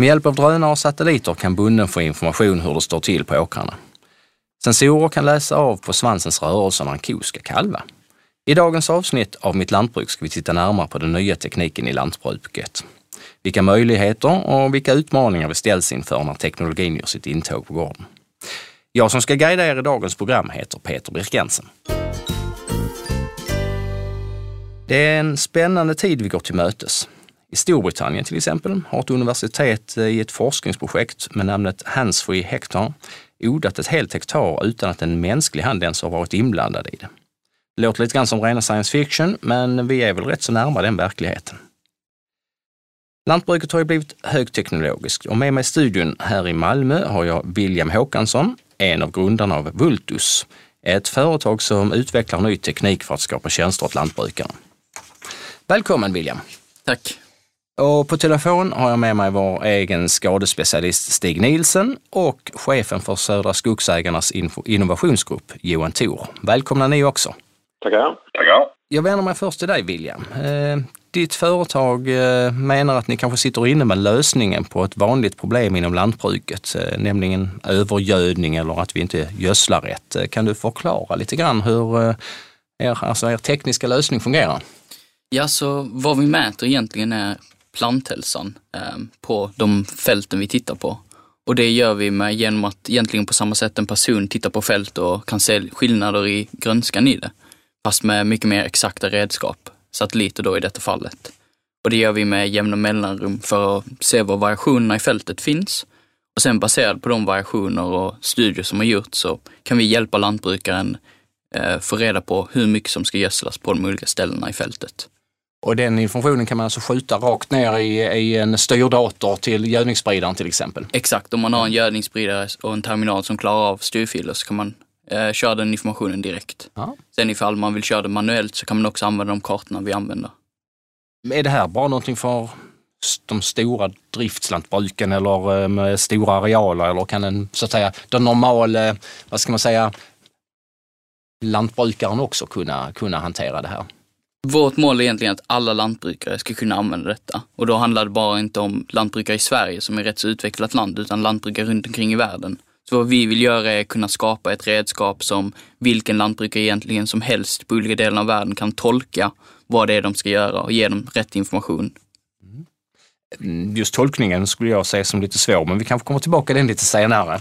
Med hjälp av drönare och satelliter kan bonden få information hur det står till på åkrarna. Sensorer kan läsa av på svansens rörelser när en ko ska kalva. I dagens avsnitt av Mitt lantbruk ska vi titta närmare på den nya tekniken i lantbruket. Vilka möjligheter och vilka utmaningar vi ställs inför när teknologin gör sitt intåg på gården. Jag som ska guida er i dagens program heter Peter Birkensen. Det är en spännande tid vi går till mötes. I Storbritannien till exempel har ett universitet eh, i ett forskningsprojekt med namnet Handsfree Hector odlat ett helt hektar utan att en mänsklig hand ens har varit inblandad i det. Det låter lite grann som rena science fiction, men vi är väl rätt så närma den verkligheten. Lantbruket har ju blivit högteknologiskt och med mig i studion här i Malmö har jag William Håkansson, en av grundarna av Vultus, ett företag som utvecklar ny teknik för att skapa tjänster åt lantbrukare. Välkommen William! Tack! Och på telefon har jag med mig vår egen skadespecialist Stig Nielsen och chefen för Södra Skogsägarnas innovationsgrupp Johan Thor. Välkomna ni också! Tackar! Tackar! Jag vänder mig först till dig William. Eh, ditt företag eh, menar att ni kanske sitter inne med lösningen på ett vanligt problem inom lantbruket, eh, nämligen övergödning eller att vi inte gödslar rätt. Kan du förklara lite grann hur er, alltså er tekniska lösning fungerar? Ja, så vad vi mäter egentligen är planthälsan ehm, på de fälten vi tittar på. Och det gör vi med genom att egentligen på samma sätt en person tittar på fält och kan se skillnader i grönskan i det. Fast med mycket mer exakta redskap, satelliter då i detta fallet. Och det gör vi med jämna mellanrum för att se var variationerna i fältet finns. Och sen baserat på de variationer och studier som har gjorts så kan vi hjälpa lantbrukaren eh, få reda på hur mycket som ska gödslas på de olika ställena i fältet. Och den informationen kan man alltså skjuta rakt ner i, i en styrdator till gödningsspridaren till exempel? Exakt, om man har en gödningsspridare och en terminal som klarar av styrfiler så kan man eh, köra den informationen direkt. Ja. Sen ifall man vill köra det manuellt så kan man också använda de kartorna vi använder. Är det här bara någonting för de stora driftslantbruken eller eh, med stora arealer eller kan en, så att säga, den normala, vad ska man säga, lantbrukaren också kunna, kunna hantera det här? Vårt mål är egentligen att alla lantbrukare ska kunna använda detta. Och då handlar det bara inte om lantbrukare i Sverige som är ett rätt så utvecklat land, utan lantbrukare runt omkring i världen. Så vad vi vill göra är att kunna skapa ett redskap som vilken lantbrukare egentligen som helst på olika delar av världen kan tolka vad det är de ska göra och ge dem rätt information. Mm, just tolkningen skulle jag säga som lite svår, men vi kanske kommer tillbaka till den lite senare.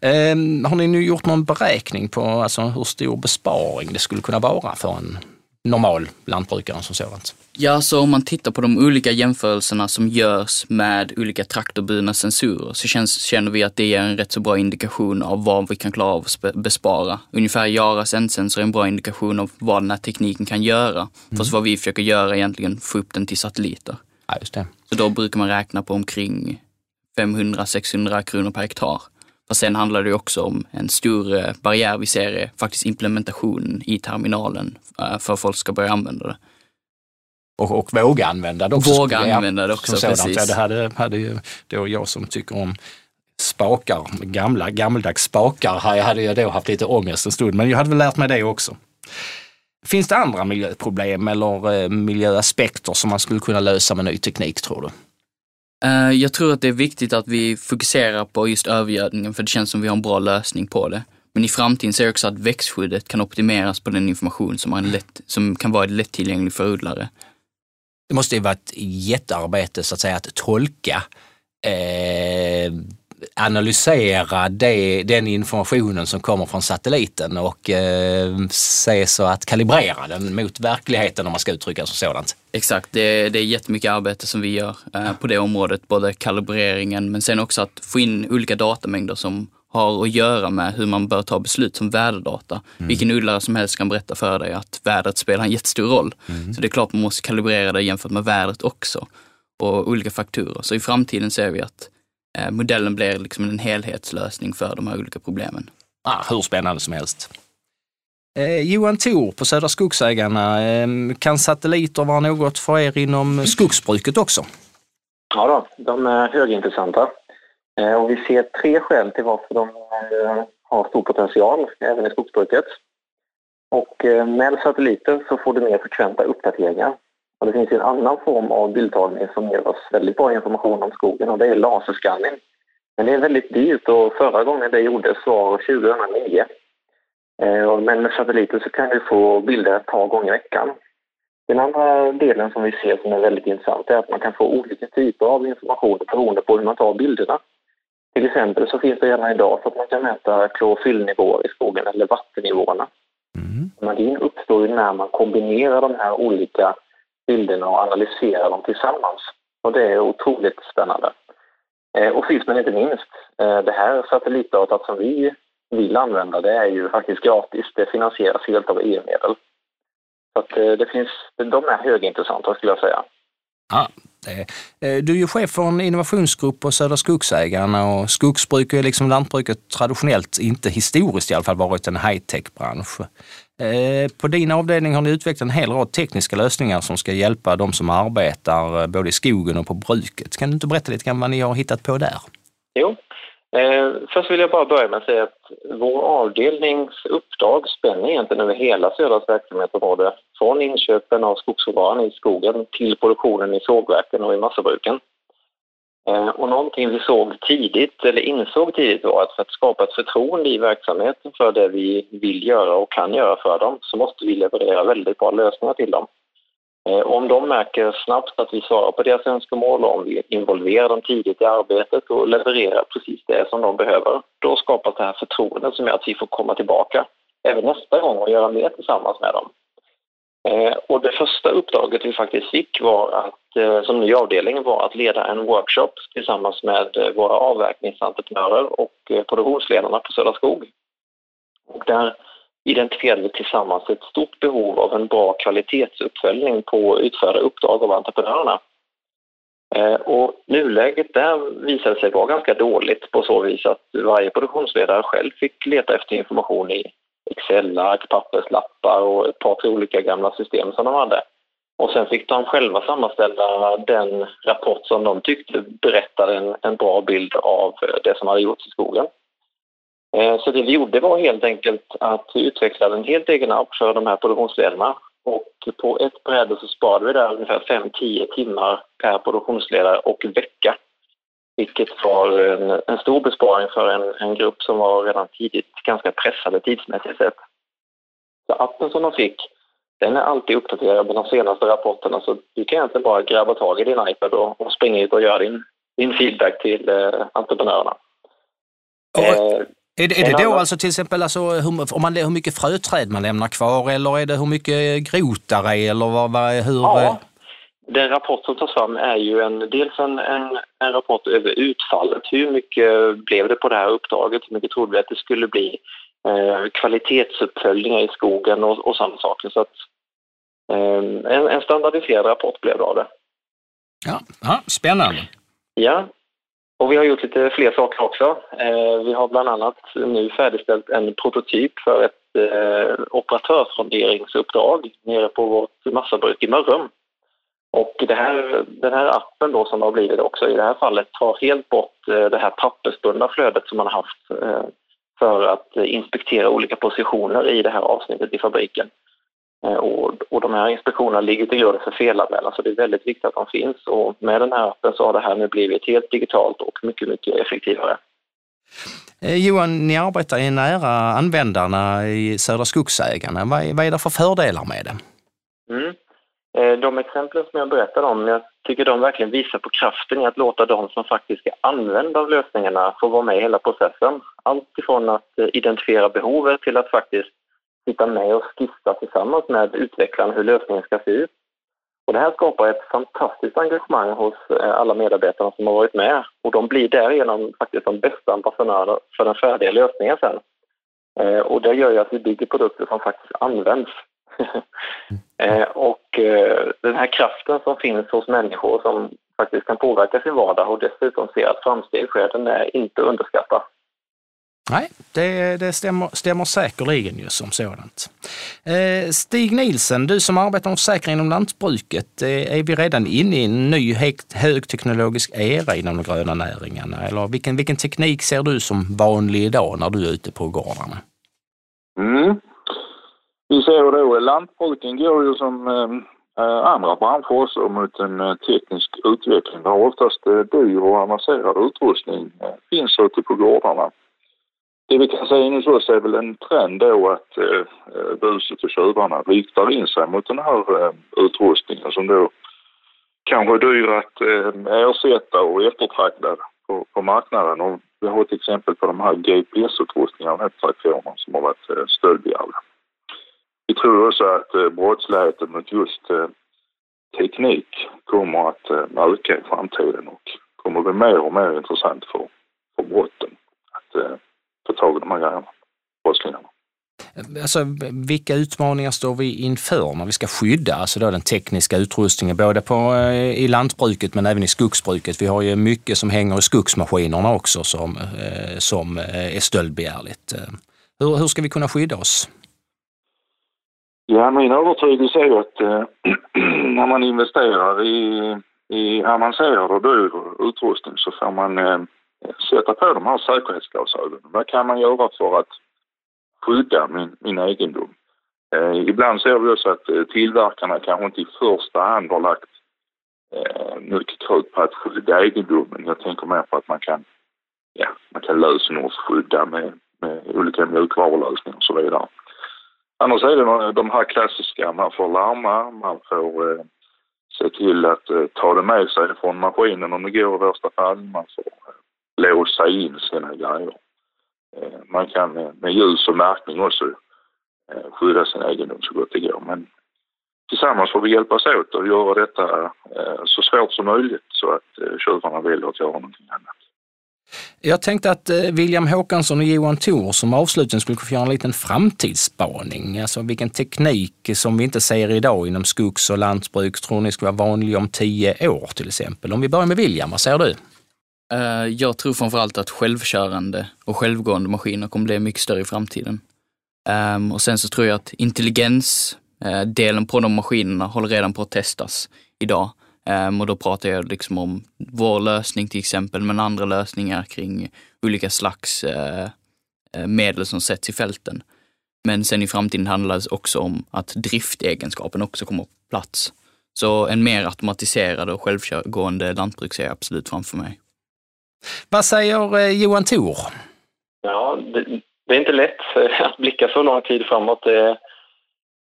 Eh, har ni nu gjort någon beräkning på alltså, hur stor besparing det skulle kunna vara för en normal lantbrukare som sådant? Ja, så om man tittar på de olika jämförelserna som görs med olika traktorburna sensorer så känns, känner vi att det ger en rätt så bra indikation av vad vi kan klara av att bespara. Ungefär Yaras endsensor är en bra indikation av vad den här tekniken kan göra. Mm. Fast vad vi försöker göra är egentligen få upp den till satelliter. Ja, just det. Så då brukar man räkna på omkring 500-600 kronor per hektar. Fast sen handlar det också om en stor eh, barriär vi ser är faktiskt implementationen i terminalen eh, för att folk ska börja använda det. Och, och våga använda det också. Våga använda det också, precis. Ja, det hade, hade ju då jag som tycker om spakar, gamla, gammaldags spakar, hade jag då haft lite ångest en stund. Men jag hade väl lärt mig det också. Finns det andra miljöproblem eller eh, miljöaspekter som man skulle kunna lösa med ny teknik tror du? Eh, jag tror att det är viktigt att vi fokuserar på just övergödningen för det känns som vi har en bra lösning på det. Men i framtiden ser jag också att växtskyddet kan optimeras på den information som, man lätt, som kan vara lättillgänglig för odlare. Det måste ju vara ett jättearbete så att säga att tolka eh, analysera det, den informationen som kommer från satelliten och eh, se så att kalibrera den mot verkligheten om man ska uttrycka sig sådant. Exakt, det, det är jättemycket arbete som vi gör eh, på det området, både kalibreringen men sen också att få in olika datamängder som har att göra med hur man bör ta beslut som väderdata. Mm. Vilken odlare som helst kan berätta för dig att vädret spelar en jättestor roll. Mm. Så det är klart man måste kalibrera det jämfört med vädret också och olika faktorer. Så i framtiden ser vi att modellen blir liksom en helhetslösning för de här olika problemen. Ah, hur spännande som helst. Eh, Johan Thor på Södra Skogsägarna, eh, kan satelliter vara något för er inom skogsbruket också? Ja, då, de är högintressanta. Eh, och vi ser tre skäl till varför de eh, har stor potential även i skogsbruket. Och eh, med satelliter så får du mer frekventa uppdateringar. Och det finns en annan form av bildtagning som ger oss väldigt bra information om skogen och det är laserskanning. Men det är väldigt dyrt och förra gången det gjordes var 2009. Eh, men med satelliter så kan vi få bilder ett par gånger i veckan. Den andra delen som vi ser som är väldigt intressant är att man kan få olika typer av information beroende på hur man tar bilderna. Till exempel så finns det redan idag så att man kan mäta klorofyllnivåer i skogen eller vattennivåerna. Mm. Magin uppstår ju när man kombinerar de här olika bilderna och analysera dem tillsammans. Och det är otroligt spännande. Eh, och sist men inte minst, eh, det här satellitdatat som vi vill använda det är ju faktiskt gratis. Det finansieras helt av EU-medel. Så att eh, det finns, de är högintressanta skulle jag säga. Ja, du är ju chef för en innovationsgrupp på Södra Skogsägarna och skogsbruk är liksom lantbruket traditionellt, inte historiskt i alla fall, varit en high-tech-bransch. Eh, på din avdelning har ni utvecklat en hel rad tekniska lösningar som ska hjälpa de som arbetar eh, både i skogen och på bruket. Kan du inte berätta lite grann vad ni har hittat på där? Jo, eh, först vill jag bara börja med att säga att vår avdelnings uppdrag spänner egentligen över hela Södras verksamhetsområde. Från inköpen av skogsråvaran i skogen till produktionen i sågverken och i massabruken. Eh, och någonting vi såg tidigt, eller insåg tidigt var att för att skapa ett förtroende i verksamheten för det vi vill göra och kan göra för dem så måste vi leverera väldigt bra lösningar till dem. Eh, om de märker snabbt att vi svarar på deras önskemål och om vi involverar dem tidigt i arbetet och levererar precis det som de behöver, då skapas det här förtroendet som gör att vi får komma tillbaka även nästa gång och göra mer tillsammans med dem. Eh, och det första uppdraget vi faktiskt fick var att, Eh, som ny avdelning var att leda en workshop tillsammans med eh, våra avverkningsentreprenörer och eh, produktionsledarna på Södra Skog. Och där identifierade vi tillsammans ett stort behov av en bra kvalitetsuppföljning på utförda uppdrag av entreprenörerna. Och nuläget där visade sig vara ganska dåligt på så vis att varje produktionsledare själv fick leta efter information i Excel-ark, papperslappar och ett par, tre olika gamla system som de hade. Och sen fick de själva sammanställa den rapport som de tyckte berättade en, en bra bild av eh, det som hade gjorts i skogen. Eh, så det vi gjorde var helt enkelt att vi utvecklade en helt egen app för de här produktionsledarna. Och på ett bräde så sparade vi där ungefär 5-10 timmar per produktionsledare och vecka vilket var en, en stor besparing för en, en, grupp som var redan tidigt ganska pressade tidsmässigt sett. Så appen som de fick, den är alltid uppdaterad med de senaste rapporterna så du kan egentligen bara grabba tag i din iPad och, och springa ut och göra din, din feedback till eh, entreprenörerna. Och, eh, är det, är det då annan... alltså till exempel alltså, hur, om man, hur mycket fröträd man lämnar kvar eller är det hur mycket grotar är eller vad, vad, hur? Ja, eh? Den rapport som tas fram är ju en, dels en, en, en, rapport över utfallet. Hur mycket blev det på det här uppdraget? Hur mycket trodde vi att det skulle bli? Eh, kvalitetsuppföljningar i skogen och, och sådana saker. Så att, eh, en, en standardiserad rapport blev det av det. Ja, ja, spännande. Ja, och vi har gjort lite fler saker också. Eh, vi har bland annat nu färdigställt en prototyp för ett eh, operatörsfonderingsuppdrag nere på vårt massabruk i Mörrum. Och det här, den här appen då som har blivit också i det här fallet tar helt bort eh, det här pappersbundna flödet som man har haft för att inspektera olika positioner i det här avsnittet i fabriken. Eh, och, och de här inspektionerna ligger till grund för felanmälan så det är väldigt viktigt att de finns och med den här appen så har det här nu blivit helt digitalt och mycket, mycket effektivare. Johan, ni arbetar nära användarna i Södra Skogsägarna. Vad är, vad är det för fördelar med det? Mm. Eh, de exempel som jag berättade om, jag tycker de verkligen visar på kraften i att låta de som faktiskt ska använda av lösningarna få vara med i hela processen. Allt ifrån att eh, identifiera behovet till att faktiskt sitta med och skissa tillsammans med utvecklaren hur lösningen ska se ut. Och det här skapar ett fantastiskt engagemang hos eh, alla medarbetarna som har varit med och de blir därigenom faktiskt de bästa ambassadörerna för den färdiga lösningen sen. Eh, och det gör ju att vi bygger produkter som faktiskt används eh, och eh, den här kraften som finns hos människor som faktiskt kan påverka sin vardag och dessutom se att framsteg sker, den är inte underskattad. Nej, det, det stämmer, stämmer säkerligen ju som sådant. Eh, Stig Nielsen, du som arbetar med försäkring inom lantbruket, eh, är vi redan inne i en ny högteknologisk era inom de gröna näringarna? Eller vilken, vilken teknik ser du som vanlig idag när du är ute på gårdarna? Mm vi ser då lantbruken går ju som, eh, eh andra branscher också mot en eh, teknisk utveckling där oftast eh, dyr och avancerad utrustning eh, finns ute på gårdarna. Det vi kan säga nu så är väl en trend då att eh, eh, buset och tjuvarna riktar in sig mot den här eh, utrustningen som då kanske är dyr att eh, ersätta och eftertraktad på, på marknaden. Och vi har ett exempel på de här GPS-utrustningarna, traktorerna som har varit eh, stöldbegärliga. Vi tror också att eh, brottsligheten mot just eh, teknik kommer att eh, öka i framtiden och kommer bli mer och mer intressant för, för brotten att få tag i de här grejerna, brottslingarna. Alltså, vilka utmaningar står vi inför när vi ska skydda alltså då den tekniska utrustningen, både på, i lantbruket men även i skogsbruket? Vi har ju mycket som hänger i skogsmaskinerna också som, som är stöldbegärligt. Hur, hur ska vi kunna skydda oss? Ja, min övertygelse är att eh, när man investerar i, i avancerad och dyr utrustning så får man eh, sätta på de här säkerhetsglasögonen. Vad kan man göra för att skydda min, min egendom? Eh, ibland ser vi också att eh, tillverkarna kanske inte i första hand har lagt eh, mycket krut på att skydda egendomen. Jag tänker mer på att man kan, ja, man kan lösenordsskydda med, med olika mjukvarulösningar och så vidare. Annars är det de här klassiska, man får larma, man får eh, se till att eh, ta det med sig från maskinen om det går i värsta fall. Man får eh, låsa in sina grejer. Eh, man kan eh, med ljus och märkning också eh, skydda sin egendom så gott det går. Men tillsammans får vi hjälpas åt och göra detta eh, så svårt som möjligt så att eh, tjuvarna väljer att göra någonting annat. Jag tänkte att eh, William Håkansson och Johan Thor som avslutning skulle få göra en liten framtidsspaning. Alltså vilken teknik som vi inte ser idag inom skogs och lantbruk tror ni skulle vara vanlig om tio år till exempel? Om vi börjar med William, vad säger du? Eh, jag tror framförallt att självkörande och självgående maskiner kommer bli mycket större i framtiden. Ehm, och sen så tror jag att intelligensdelen eh, på de maskinerna håller redan på att testas idag. Um, och då pratar jag liksom om vår lösning till exempel, men andra lösningar kring olika slags uh, medel som sätts i fälten. Men sen i framtiden handlar det också om att driftegenskapen också kommer på plats. Så en mer automatiserad och självgående lantbruk ser jag absolut framför mig. Vad säger eh, Johan Thor? Ja, det, det, är inte lätt att blicka så lång tid framåt. Det,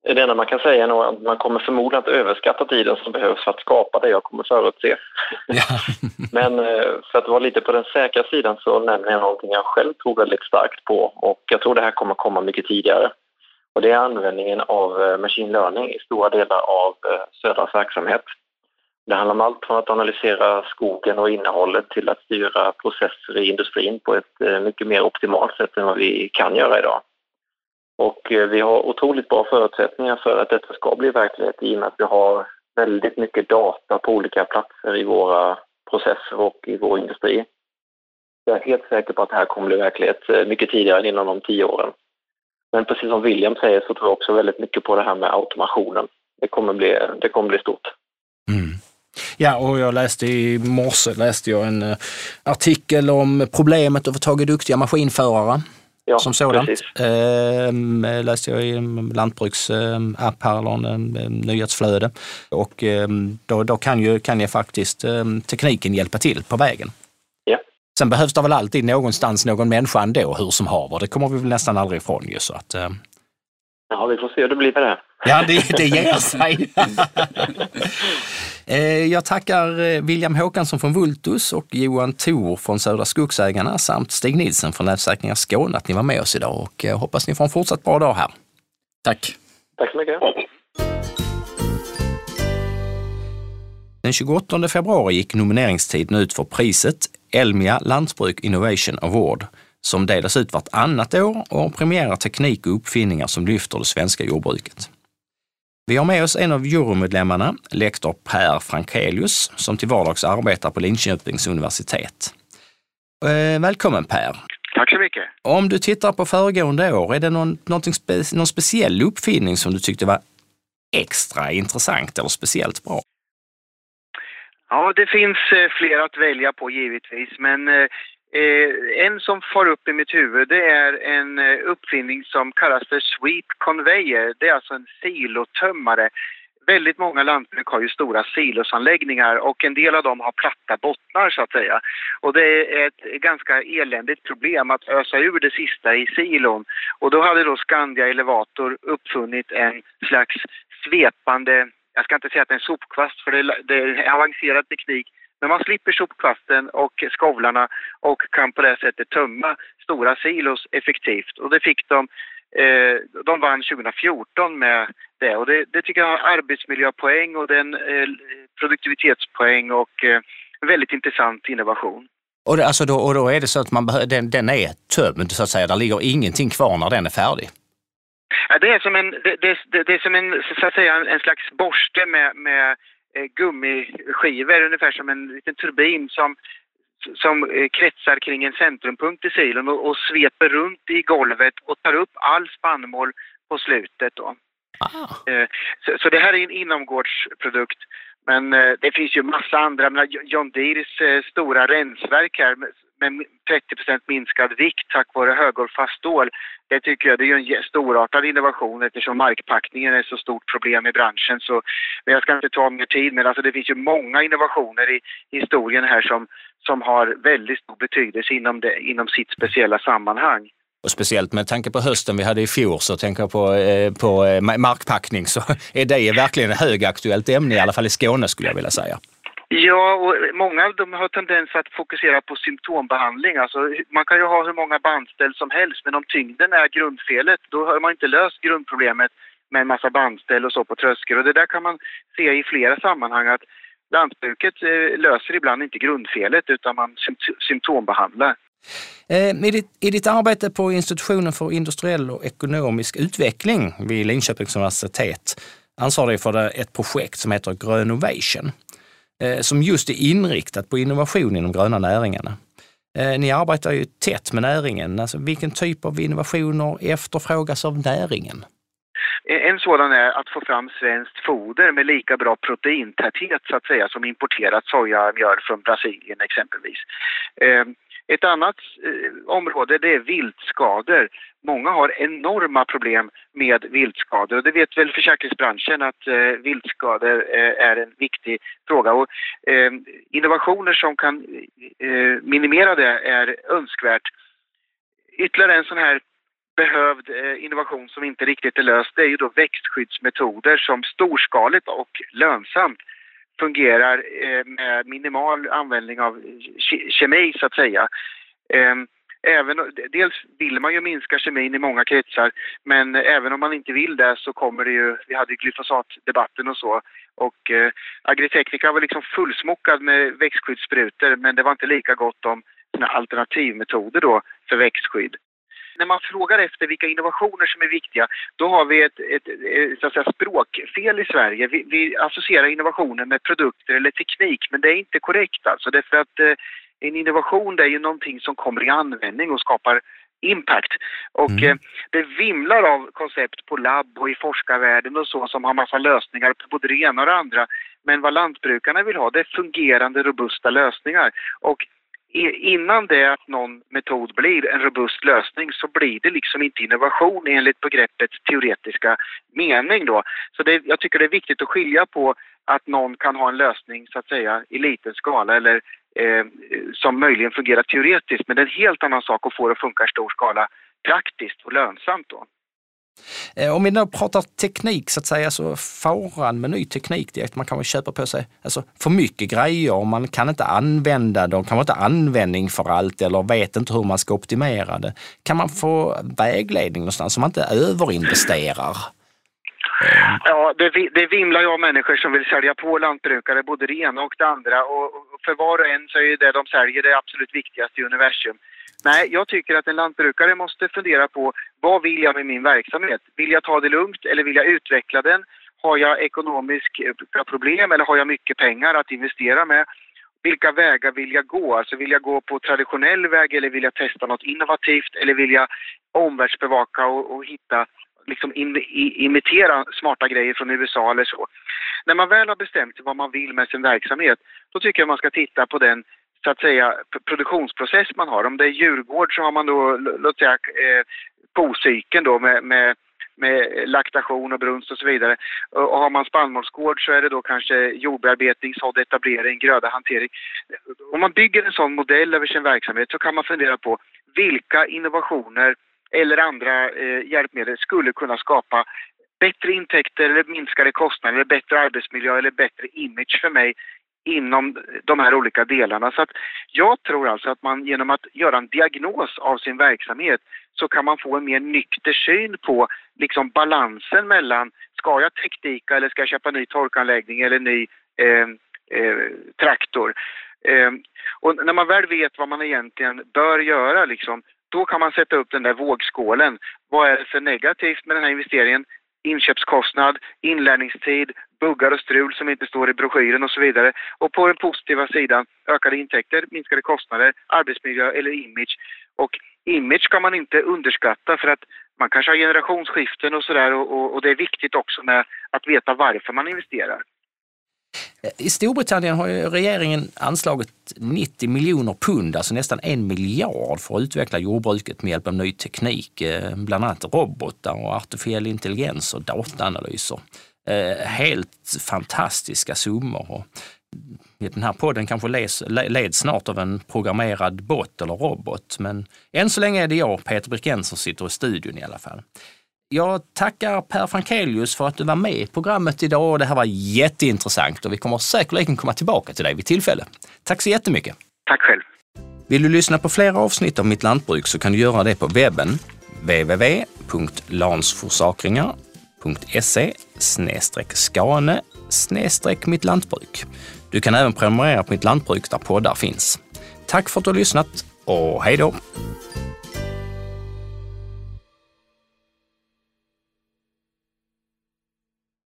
det enda man kan säga är att man kommer förmodligen att överskatta tiden som behövs för att skapa det jag kommer förutse. Ja. Men eh, för att vara lite på den säkra sidan så nämner jag någonting jag själv tror väldigt starkt på och jag tror det här kommer komma mycket tidigare. Och det är användningen av eh, machine learning i stora delar av eh, Södras verksamhet. Det handlar om allt från att analysera skogen och innehållet till att styra processer i industrin på ett mycket mer optimalt sätt än vad vi kan göra idag. Och eh, vi har otroligt bra förutsättningar för att detta ska bli verklighet i och med att vi har väldigt mycket data på olika platser i våra processer och i vår industri. Jag är helt säker på att det här kommer bli verklighet eh, mycket tidigare än inom de tio åren. Men precis som William säger så tror jag också väldigt mycket på det här med automationen. Det kommer bli, det kommer bli stort. Mm. Ja, och jag läste i morse läste jag en eh, artikel om problemet att få tag i duktiga maskinförare ja, som sådant. Eh, läste jag i en lantbruksapp här, eller en, en nyhetsflöde. Och eh, då, då kan ju, kan ju faktiskt eh, tekniken hjälpa till på vägen. Ja. Sen behövs det väl alltid någonstans någon människa ändå, hur som haver. Det kommer vi väl nästan aldrig ifrån ju. Så att, eh. Ja, vi får se hur det blir med det. Ja, det, det ger sig. Eh, jag tackar eh, William Håkansson från Vultus och Johan Thor från Södra Skogsägarna samt Stig Nilsen från Nätsäkringar Skåne att ni var med oss idag och eh, hoppas ni får en fortsatt bra dag här. Tack. Tack så mycket. Den 28 februari gick nomineringstiden ut för priset Elmia Lantbruk Innovation Award som delas ut vartannat år och premierar teknik och uppfinningar som lyfter det svenska jordbruket. Vi har med oss en av jurymedlemmarna, lektor Per Frankelius, som till vardags arbetar på Linköpings universitet. Eh, välkommen Per! Tack så mycket! Om du tittar på föregående år, är det någon, spe, någon speciell uppfinning som du tyckte var extra intressant eller speciellt bra? Ja, det finns eh, flera att välja på givetvis, men eh, en som far upp i mitt huvud det är en eh, uppfinning som kallas för Sweep Conveyor. Det är alltså en silotömmare. väldigt många lantbruk har ju stora silosanläggningar och en del av dem har platta bottnar så att säga. Och det är ett ganska eländigt problem att ösa ur det sista i silon. Och då hade då Skandia Elevator uppfunnit en slags svepande, jag ska inte säga att det är en sopkvast för det, det är avancerad teknik, men man slipper sopkvasten och skovlarna och kan på det sättet tömma stora silos effektivt. Och det fick de Eh, de vann 2014 med det och det, det tycker jag har arbetsmiljöpoäng och den eh, produktivitetspoäng och eh, väldigt intressant innovation. Och, det, alltså då, och då är det så att man den, den är tömd så att säga, där ligger ingenting kvar när den är färdig? Ja, det är som en, det, det, det är som en, så att säga, en slags borste med, med gummiskivor, ungefär som en liten turbin som som eh, kretsar kring en centrumpunkt i silon och, och sveper runt i golvet och tar upp all spannmål på slutet. Då. Ah. Eh, så, så, det här är en inomgårdsprodukt. Men eh, det finns ju massa andra. John Deeres stora rensverk här med 30% minskad vikt tack vare högårfast stål. Det tycker jag det är en storartad innovation eftersom markpackningen är ett så stort problem i branschen. Så, men jag ska inte ta mer tid, men alltså det finns ju många innovationer i historien här som, som har väldigt stor betydelse inom, det, inom sitt speciella sammanhang. Och speciellt med tanke på hösten vi hade i fjol så tänker jag på, eh, på eh, markpackning så är det verkligen ett högaktuellt ämne i alla fall i Skåne skulle jag vilja säga. Ja, och många av dem har tendens att fokusera på symptombehandling. Alltså, man kan ju ha hur många bandställ som helst, men om tyngden är grundfelet, då har man inte löst grundproblemet med en massa bandställ och så på tröskel. Och det där kan man se i flera sammanhang att lantbruket eh, löser ibland inte grundfelet utan man symptombehandlar. Eh, I ditt, I ditt arbete på Institutionen för industriell och ekonomisk utveckling vid Linköpings universitet ansvarar du för ett projekt som heter Grönovation. Eh, som just är inriktat på innovation inom gröna näringarna. Eh, ni arbetar ju tätt med näringen. Alltså, vilken typ av innovationer efterfrågas av näringen? En sådan är att få fram svenskt foder med lika bra proteintäthet så att säga som importerat sojamjöl från Brasilien exempelvis. Eh, ett annat eh, område det är viltskador många har enorma problem med viltskador och det vet väl försäkringsbranschen att eh, viltskador eh, är en viktig fråga. Och, eh, innovationer som kan eh, minimera det är önskvärt. Ytterligare en sån här behövd eh, innovation som inte riktigt är löst det är ju då växtskyddsmetoder som storskaligt och lönsamt fungerar eh, med minimal användning av kemi så att säga. Ehm, även, dels vill man ju minska kemin i många kretsar, men även om man inte vill det så kommer det ju, vi hade ju glyfosatdebatten och så, och eh, Agritechnica var liksom fullsmockad med växtskyddssprutor, men det var inte lika gott om alternativmetoder då för växtskydd när man frågar efter vilka innovationer som är viktiga, då har vi ett, ett, ett så att säga, språkfel i Sverige. Vi, vi, associerar innovationer med produkter eller teknik, men det är inte korrekt alltså. Därför att eh, en innovation det är ju någonting som kommer i användning och skapar impact. Och mm. eh, det vimlar av koncept på labb och i forskarvärlden och så som har massa lösningar på både det ena och det andra. Men vad lantbrukarna vill ha det är fungerande, robusta lösningar. Och innan det att någon metod blir en robust lösning så blir det liksom inte innovation enligt begreppet teoretiska mening då. Så det, jag tycker det är viktigt att skilja på att någon kan ha en lösning så att säga i liten skala eller eh, som möjligen fungerar teoretiskt men det är en helt annan sak att få det att funka i stor skala praktiskt och lönsamt då. Eh, om vi nu pratar teknik så att säga, så faran med ny teknik det är att man kan köpa på sig alltså, för mycket grejer och man kan inte använda dem, kan inte användning för allt eller vet inte hur man ska optimera det. Kan man få vägledning någonstans så man inte överinvesterar? Ja, det, det vimlar ju av människor som vill sälja på lantbrukare både det ena och det andra och för var och en så är det de säljer det absolut viktigaste i universum. Nej, jag tycker att en lantbrukare måste fundera på vad vill jag med min verksamhet? Vill jag ta det lugnt eller vill jag utveckla den? Har jag ekonomiska eh, problem eller har jag mycket pengar att investera med? Vilka vägar vill jag gå? Alltså vill jag gå på traditionell väg eller vill jag testa något innovativt eller vill jag omvärldsbevaka och, och hitta liksom in, i, imitera smarta grejer från USA eller så. När man väl har bestämt vad man vill med sin verksamhet, då tycker jag man ska titta på den så att säga produktionsprocess man har. Om det är djurgård så har man då, låt säga, eh, kocykeln då med, med med laktation och brunst och så vidare. Och har man spannmålsgård så är det då kanske jordbearbetning, sådd etablering, gröda, hantering. Om man bygger en sån modell över sin verksamhet så kan man fundera på vilka innovationer eller andra eh, hjälpmedel skulle kunna skapa bättre intäkter eller minskade kostnader, eller bättre arbetsmiljö eller bättre image för mig inom de här olika delarna. Så att jag tror alltså att man genom att göra en diagnos av sin verksamhet så kan man få en mer nykter syn på liksom balansen mellan ska jag teknika eller ska jag köpa ny torkanläggning eller ny eh, eh, traktor. Eh, och när man väl vet vad man egentligen bör göra liksom, då kan man sätta upp den där vågskålen. Vad är det för negativt med den här investeringen? inköpskostnad, inlärningstid, buggar och strul som inte står i broschyren och så vidare. Och på den positiva sidan ökade intäkter, minskade kostnader, arbetsmiljö eller image. Och image ska man inte underskatta för att man kanske har generationsskiften och sådär och, och, och det är viktigt också med att veta varför man investerar. Eh, I Storbritannien har regeringen anslagit 90 miljoner pund, alltså nästan en miljard för att utveckla jordbruket med hjälp av ny teknik, eh, bland annat robotar och artificiell intelligens och dataanalyser. Eh, helt fantastiska summor. Den här podden kanske leds, leds snart av en programmerad bot eller robot, men än så länge är det jag, Peter Brickén, som sitter i studion i alla fall. Jag tackar Per Frankelius för att du var med i programmet idag det här var jätteintressant och vi kommer säkerligen komma tillbaka till dig vid tillfälle. Tack så jättemycket! Tack själv! Vill du lyssna på flera avsnitt av Mitt Lantbruk så kan du göra det på webben www.lansforsakringar.se skane mitt lantbruk. Du kan även prenumerera på Mitt Lantbruk där poddar finns. Tack för att du har lyssnat och hej då!